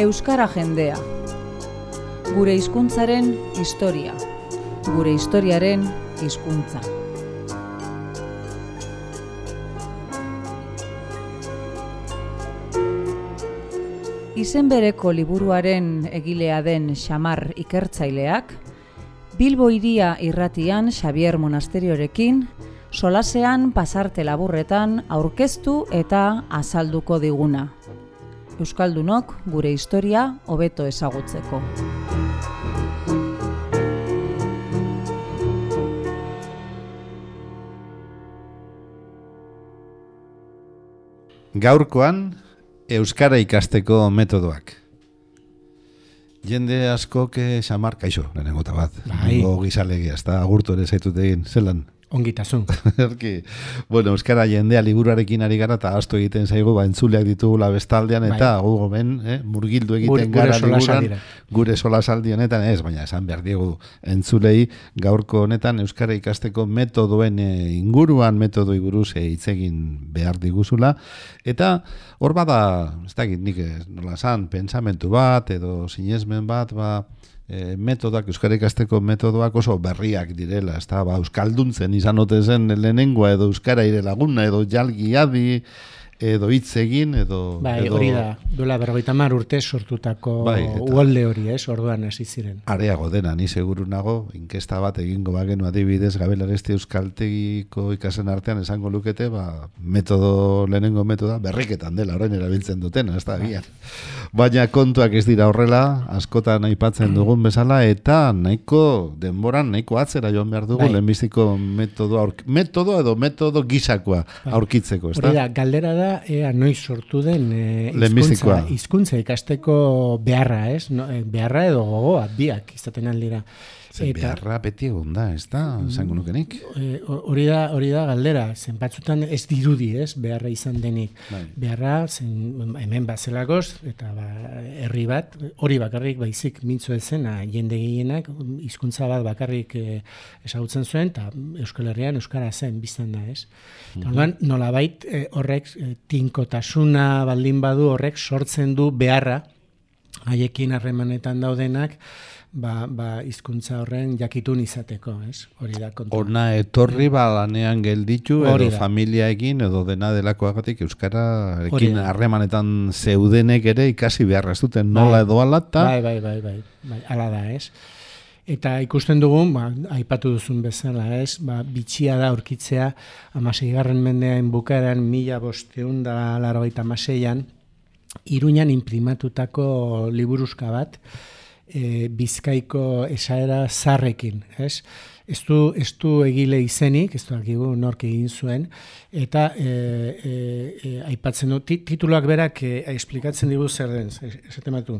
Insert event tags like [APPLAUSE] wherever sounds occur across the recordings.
Euskara jendea. Gure hizkuntzaren historia. Gure historiaren hizkuntza. Izen bereko liburuaren egilea den Xamar ikertzaileak, Bilbo iria irratian Xavier Monasteriorekin, solasean pasarte laburretan aurkeztu eta azalduko diguna. Euskaldunok gure historia hobeto ezagutzeko. Gaurkoan euskara ikasteko metodoak. Jende asko ke xamar kaixo, lehenengo bat. Bai. Go gizalegia, ez da agurtu ere zaitut egin, zelan. Ongitasun. [LAUGHS] Erki, bueno, euskara jendea liburuarekin ari gara eta astu egiten zaigu ba entzuleak ditugula bestaldean eta Bai. gu gomen, eh, murgildu egiten Gure- gure gara solasaldira. liburuan, gure solasaldi honetan ez, baina esan behar diegu entzulei gaurko honetan euskara ikasteko metodoen eh, inguruan metodoi buruz eh, hitz egin behar diguzula eta hor bada, ez dakit nik ez, nola esan, pentsamentu bat edo sinesmen bat, ba, e, metodoak, euskara ikasteko metodoak oso berriak direla, ez da, ba, euskalduntzen izan ote zen lehenengoa edo euskara ire laguna edo jalgi adi, edo hitz egin, edo... Bai, edo hori da, duela berrogeita mar urte sortutako Bai, uolde hori, ez, orduan hasi ziren. Areago dena, ni seguru nago, inkesta bat egingo bagenu adibidez, Gabel Aresti Euskaltegiko ikasen artean esango lukete, ba, metodo, lehenengo metoda, berriketan dela, orain erabiltzen dutena, ez da, agian. Baina kontuak ez dira horrela, askotan aipatzen dugun bezala, eta nahiko denboran, nahiko atzera joan behar dugu, Bai. lehenbiziko metodo, aurk, metodo edo metodo gisakoa aurkitzeko, ez Hori da? da, galdera da, ea noiz sortu den e, Lehenbizikoa. hizkuntza, hizkuntza ikasteko beharra, ez? No, eh, beharra edo gogoa, biak izaten aldira. Zer beharra beti egon da, ez da, esango nukenik. Eh, hori da, hori da galdera, zen batzutan ez dirudi, ez, beharra izan denik. Bai. Beharra, zen hemen bazelagoz, eta ba, herri bat, hori bakarrik baizik mintzo ezena, jende gehienak, hizkuntza bat bakarrik eh, ezagutzen zuen, eta Euskal Herrian Euskara zen biztan da, ez. Mm Orduan, nolabait eh, horrek eh, tinkotasuna baldin badu horrek sortzen du beharra, haiekin harremanetan daudenak, ba, ba hizkuntza horren jakitun izateko, ez? Hori da kontua. Ona etorri ba lanean gelditu edo familiaekin edo dena delakoagatik euskararekin harremanetan zeudenek ere ikasi beharra ez duten nola Bai. edo ala ta Bai, bai, bai, bai, bai, ala da, ez? Eta ikusten dugun, ba, aipatu duzun bezala, ez? Ba, bitxia da aurkitzea, amaseigarren mendean bukaeran mila bosteun da larogeita amaseian, Iruñan imprimatutako liburuzka bat, e, bizkaiko esaera zarrekin, ez? Ez du, ez du egile izenik, ez du argigu nork egin zuen, eta e, e, e, aipatzen du, ti- tituluak berak e, esplikatzen digu zer den, esaten batu,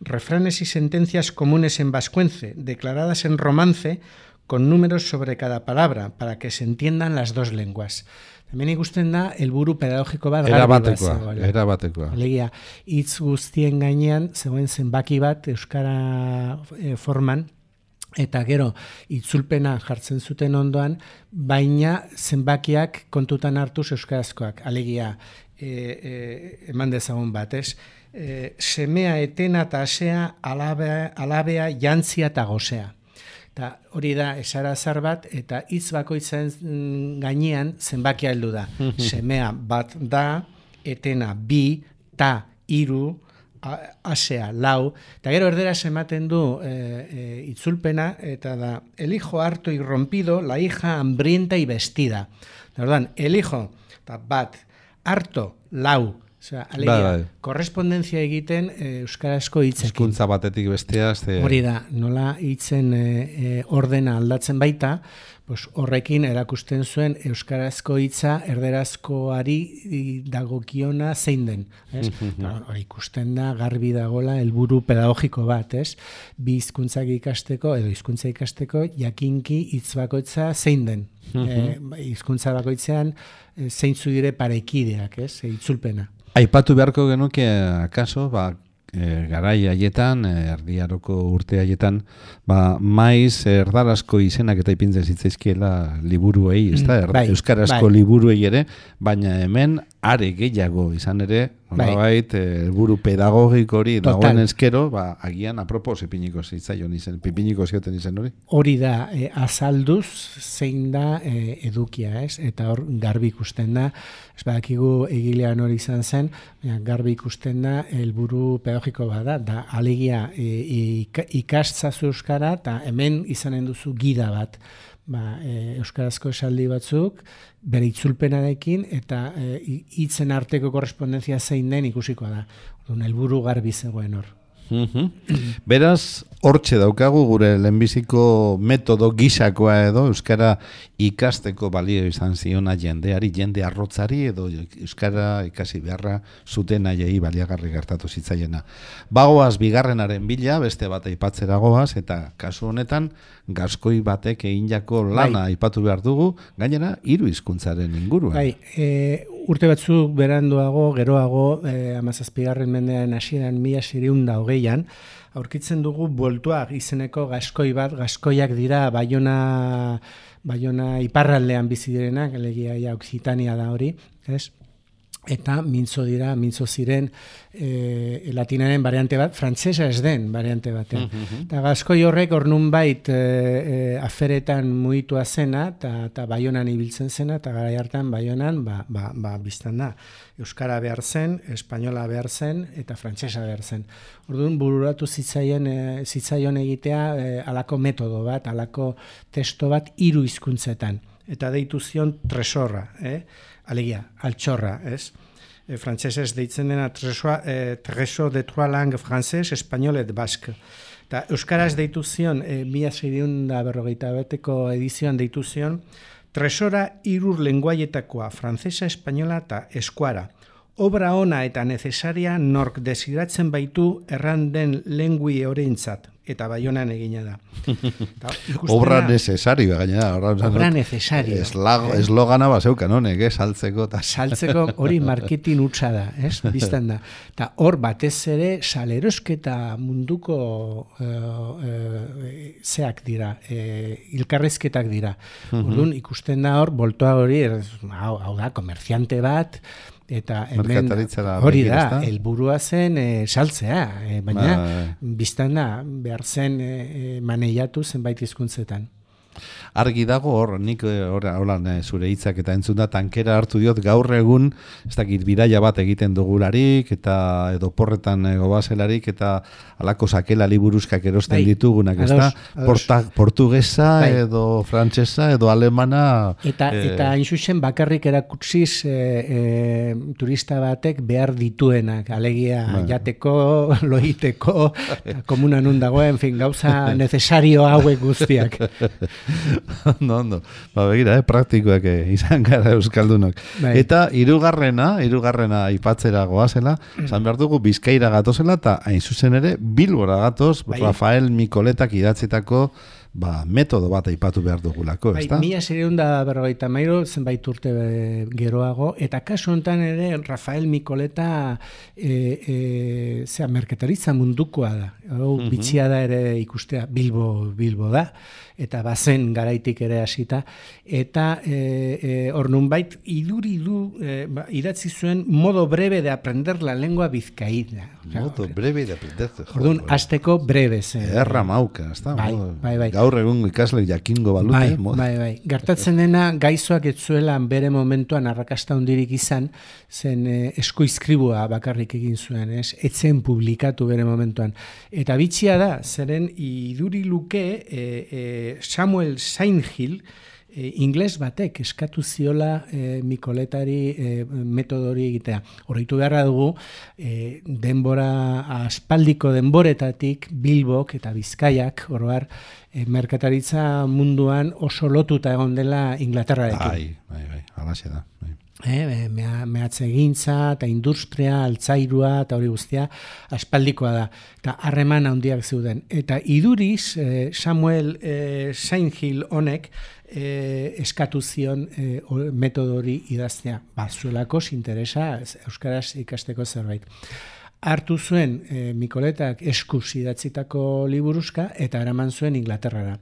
refranes y sentencias comunes en vascuence, declaradas en romance, con números sobre cada palabra, para que se entiendan las dos lenguas. Hemen ikusten da, helburu pedagogiko bat era batekoa, era batekoa. Alegia, hitz guztien gainean zegoen zenbaki bat euskara eh, forman eta gero itzulpena jartzen zuten ondoan, baina zenbakiak kontutan hartuz euskarazkoak. Alegia, e, e, eman dezagun bat, ez? E, semea etena eta asea alabea, alabea jantzia eta gozea. Eta hori da esara zar bat eta hitz bakoitzen mm, gainean zenbakia heldu da. [LAUGHS] Semea bat da, etena bi, ta, iru, a- asea lau, eta gero erderaz ematen du e, e, itzulpena, eta da, el hijo harto y rompido, la hija hambrienta y vestida. Eta orduan, el hijo, eta bat, harto, lau, Osea, alegia, Bai, bai. korrespondentzia egiten e, euskarazko hitzekin. Hizkuntza batetik bestea, ze Hori da, nola hitzen e, e, ordena aldatzen baita, pues horrekin erakusten zuen euskarazko hitza erderazkoari dagokiona zein den, ez? Hori ikusten da garbi dagola helburu pedagogiko bat, ez? Bi hizkuntzak ikasteko edo hizkuntza ikasteko jakinki hitz bakoitza zein den. Eh, hizkuntza bakoitzean e, zeintzu dire parekideak, ez? E, itzulpena. Aipatu beharko genuke akaso, ba, e, garai haietan, e, erdiaroko urte haietan, ba, maiz erdarazko izenak eta ipintzen zitzaizkiela liburuei, ez da? Mm, bai, euskarazko bai. liburuei ere, baina hemen are gehiago izan ere, Bai. nolabait, eh, helburu pedagogiko hori dagoen eskero, ba, agian apropos ipiniko zitzaion izen, pipiniko zioten izen hori. Hori da, e, azalduz zein da e, edukia, ez? Eta hor garbi ikusten da, ez badakigu egilean hori izan zen, garbi ikusten da helburu pedagogiko bada, da alegia e, ika- ikastzazu euskara eta hemen izanen duzu gida bat. Ba, e, euskarazko esaldi batzuk bere itzulpenarekin eta e, hi- hitzen arteko korrespondentzia zein den ikusikoa da. Orduan helburu garbi zegoen hor. Mhm. Beraz, hortxe daukagu gure lehenbiziko metodo gisakoa edo Euskara ikasteko balio izan ziona jendeari, jende arrotzari edo Euskara ikasi beharra zuten aiei baliagarri gertatu zitzaiena. Bagoaz bigarrenaren bila, beste bat aipatzera goaz, eta kasu honetan, gaskoi batek egindako lana aipatu behar dugu, gainera, hiru hizkuntzaren inguruan. Bai, e, urte batzuk beranduago, geroago, e, amazazpigarren mendean hasieran mila siriunda hogeian, aurkitzen dugu boltuak izeneko gaskoi bat, gaskoiak dira Baiona, Baiona iparraldean bizi direnak, elegia ja Occitania da hori, ez? Eta mintzo dira, mintzo ziren e, latinaren variante bat, frantsesa ez den variante batean. Eta gaskoi horrek ornun bait e, e, aferetan muitua zena, eta baionan ibiltzen zena, eta gara hartan baionan, ba, ba, ba, biztan da, Euskara behar zen, Espainola behar zen, eta frantsesa behar zen. Orduan, bururatu zitzaien, e, zitzaion egitea e, alako metodo bat, alako testo bat hiru hizkuntzetan. Eta deitu zion tresorra, eh? Alegia, altxorra, ez? E, frantsesez deitzen dena tresoa, e, treso de trois langues français, espagnol et basque. Eta Euskaraz deitu zion, e, mila da berrogeita beteko edizioan deitu zion, tresora irur lenguaietakoa, frantsesa, espainola eta eskuara. Obra ona eta necesaria nork desiratzen baitu erran den lengui horeintzat, eta baionan egina da. [LAUGHS] Ta, Obra da- necesario, gainera. Obra, Obra necesario. Eslago, eslogana bazeukan honek, eh, saltzeko. Ta, saltzeko hori marketing hutsa da, ez? [LAUGHS] Biztan da. Ta hor batez ere salerosketa munduko eh, eh, zeak dira, eh, ilkarrezketak dira. Orduan ikusten da hor boltoa hori, hau, hau da, komerziante bat, eta hemen hori da, helburua zen eh, saltzea, eh, baina Bai. biztan da, behar zen eh, maneiatu zenbait hizkuntzetan. Argi dago hor, nik eh, holan eh, zure hitzak eta entzun da tankera hartu diot gaur egun, ez dakit bidaia bat egiten dugularik eta edo porretan eh, gobazelarik eta alako sakela liburuzkak erosten Bai, ditugunak, ez da? ados, ados. Porta, portugesa Bai. edo frantsesa edo alemana Eta, eh, eta hain zuzen bakarrik erakutsiz e, e, turista batek behar dituenak, alegia Bai. jateko, [LAUGHS] loiteko, eta komunan nun dagoen, en fin, gauza [LAUGHS] necesario hauek guztiak. [LAUGHS] [LAUGHS] ondo, ondo. Ba, begira, eh, praktikoak eh, izan gara euskaldunok. Bai. Eta hirugarrena, hirugarrena aipatzera goazela, esan behar dugu Bizkaira gatozela eta hain zuzen ere Bilbora gatoz, Bai. Rafael Mikoletak idatzetako ba, metodo bat aipatu behar dugulako, Bai, ezta? mila da berrogeita mairo, zenbait urte geroago, eta kasu honetan ere Rafael Mikoleta e, e, zera, merketaritza mundukoa da. Hau, bitxia da ere ikustea Bilbo, Bilbo da, eta bazen garaitik ere hasita, eta e, e, hor nunbait iduri du, e, ba, idatzi zuen modo breve de aprender la lengua bizkaína. Modo breve de aprender. Orduan, azteko breve zen. Erra mauka, ezta? Bai, Modo- bai, bai. Gaur egun ikasle jakingo balute. Bai, modo- bai, bai. Gertatzen dena gaizoak ez zuela bere momentuan arrakasta hundirik izan, zen eh, eskoizkribua bakarrik egin zuen, ez? Etzen publikatu bere momentuan. Eta bitxia da, zeren iduri luke eh, eh, Samuel Sainhill, e, ingles batek eskatu ziola e, Mikoletari e, metodori egitea. Horritu beharra dugu, e, denbora, aspaldiko denboretatik Bilbok eta Bizkaiak, oroar, e, merkataritza munduan oso lotuta egon dela Inglaterrarekin. Bai, bai, bai, alaxe da. Bai. Eh, mehatze gintza eta industria, altzairua eta hori guztia aspaldikoa da. Eta harreman handiak zeuden. Eta iduriz eh, Samuel eh, Sainhill honek eh, eskatu zion eh, metodo hori idaztea. Ba, zuelako interesa Euskaraz ikasteko zerbait. Hartu zuen e, Mikoletak eskuz idatzitako liburuzka eta eraman zuen Inglaterrara.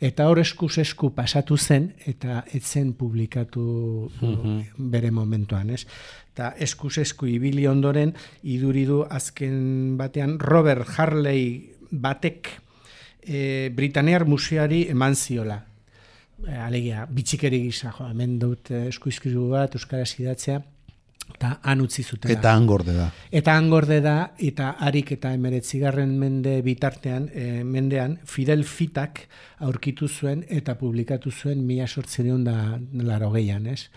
Eta hor eskuz esku pasatu zen eta etzen publikatu mhm. bere momentuan, ez? Eta eskuz esku ibili ondoren iduridu azken batean Robert Harley batek e, Britanear Museari eman ziola. E, alegia, bitxikeri gisa, jo, hemen dut eskuizkizu bat, Euskaraz idatzea, eta han utzi zuten. Eta angorde da. Eta angorde da, eta harik eta emeretzigarren mende bitartean, e, mendean, Fidel Fitak aurkitu zuen eta publikatu zuen mila sortzen da laro gehian, ez?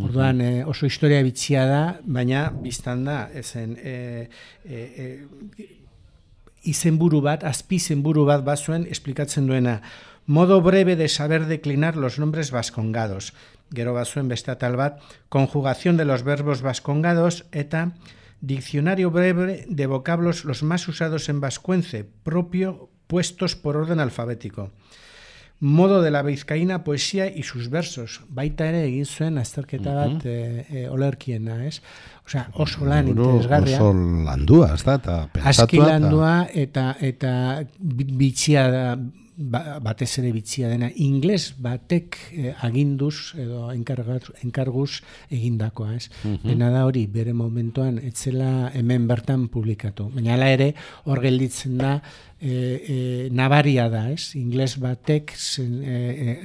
Orduan, e, oso historia bitxia da, baina biztan da, ezen, e, e, e, izenburu bat, azpi izenburu bat bazuen, esplikatzen duena, modo breve de saber declinar los nombres vascongados, gero bazuen beste atal bat, conjugación de los verbos vascongados eta diccionario breve de vocablos los más usados en vascuence, propio puestos por orden alfabético. Modo de la vizcaína poesía y sus versos. Baita ere egin zuen azterketa bat uh -huh. e, e, olerkiena, ez? Osea, oso lan interesgarria. Oso landua, ez da, eta Aski landua eta, eta bitxia da, ba, batez ere bitzia dena ingles batek eh, aginduz edo enkarguz egindakoa, ez? Mm da hori bere momentuan etzela hemen bertan publikatu. Baina hala ere hor gelditzen da e, e, nabaria da, ez? Ingles batek zen, e,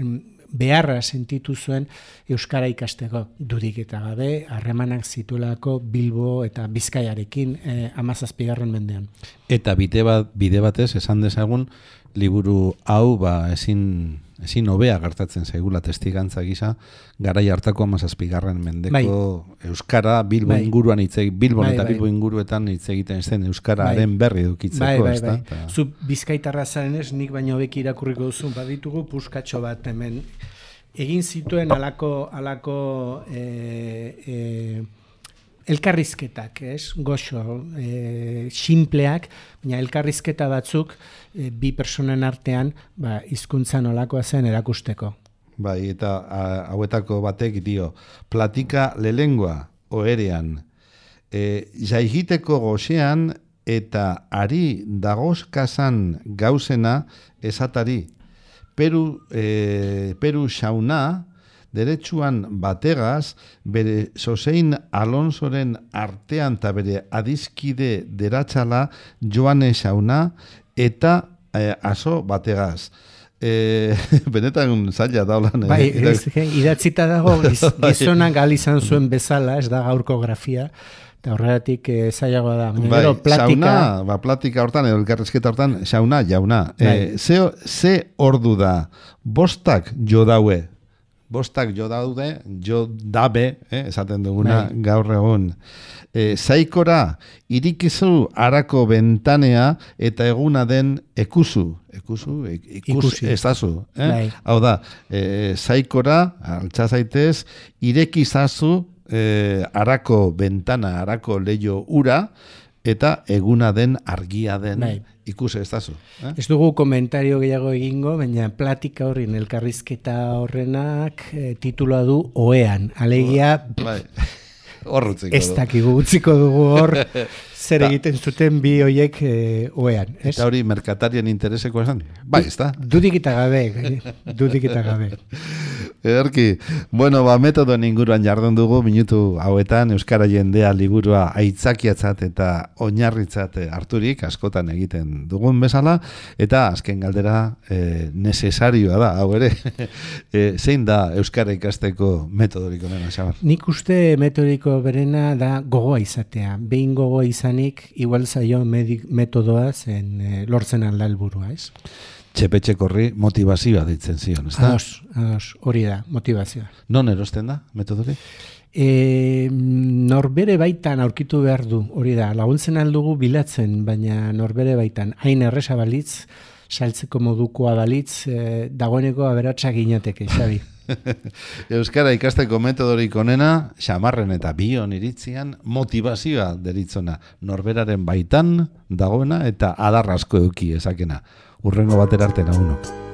beharra sentitu zuen euskara ikasteko dudik eta gabe harremanak zituelako Bilbo eta Bizkaiarekin eh 17. mendean. Eta bide bat bide batez esan dezagun liburu hau ba, ezin ezin hobea gertatzen zaigula testigantza gisa garai hartako 17. mendeko bai. euskara Bilbo bai. inguruan hitz Bilbo bai, eta bai. Bilbo inguruetan hitz egiten zen euskararen bai. berri edukitzeko, bai, bai, bai. Zu Bizkaitarra zarenez nik baino beki irakurriko duzu baditugu puskatxo bat hemen egin zituen alako alako eh e, elkarrizketak, ez? Goxo, e, simpleak, baina elkarrizketa batzuk e, bi personen artean, ba, hizkuntza nolakoa zen erakusteko. Bai, eta hauetako batek dio, platika lelengua oerean, e, jaigiteko goxean eta ari dagozkazan gauzena esatari. Peru, e, Peru xauna, deretsuan bategaz, bere Sosein Alonsoren artean eta bere adizkide deratxala joane xauna eta e, aso bategaz. E, [LAUGHS] benetan zaila daulan. Eh? Bai, idatzita dago [LAUGHS] gizonan gal izan zuen bezala, ez da gaurko grafia, eta horregatik e, zailagoa da. Bai, platika... ba, platika hortan, edo elkarrezketa hortan, xauna, jauna. Bai. E, ze, ze ordu da, bostak jo daue, bostak jo daude, jo dabe, eh, esaten duguna bai. gaur egun. E, zaikora, irikizu arako bentanea eta eguna den ekuzu. Ekuzu, e, ikus, ez dazu. Eh? Bai. Hau da, e, zaikora, altzazaitez, irekizazu e, arako bentana, arako leio ura, eta eguna den argia den bai. ikuse ez dazu. Eh? Ez dugu komentario gehiago egingo, baina platika horrin elkarrizketa horrenak e, titula du oean. Alegia... Bai. [LAUGHS] Horrutziko. Ez dakigu utziko dugu hor [LAUGHS] zer egiten zuten bi hoiek e, oean. Ez? Eta hori merkatarien intereseko esan? Bai, ez da? Dudik eta gabe. Dudik eta gabe. [LAUGHS] Erki, bueno, ba, metodoen inguruan jardun dugu, minutu hauetan, Euskara jendea liburua aitzakiatzat eta oinarritzat harturik, askotan egiten dugun bezala, eta azken galdera e, nesesarioa da, hau ere, [LAUGHS] e, zein da Euskara ikasteko metodoriko nena, xabar? Nik uste metodiko berena da gogoa izatea, behin gogoa izanik, igual zaio metodoa zen e, lortzen alda helburua, ez? Txepetxekorri motivazioa ditzen zion, ez da? Ados, ados, hori da, motivazioa. Non erosten da, metodori? E, norbere baitan aurkitu behar du, hori da, laguntzen aldugu bilatzen, baina norbere baitan, hain erresa balitz, saltzeko modukoa balitz, e, dagoeneko aberatsak inateke, xabi. [LAUGHS] Euskara ikasteko metodorik onena, xamarren eta bion iritzian, motivazioa deritzona, norberaren baitan dagoena eta adarrasko eduki ezakena urrengo batera arte nagunok.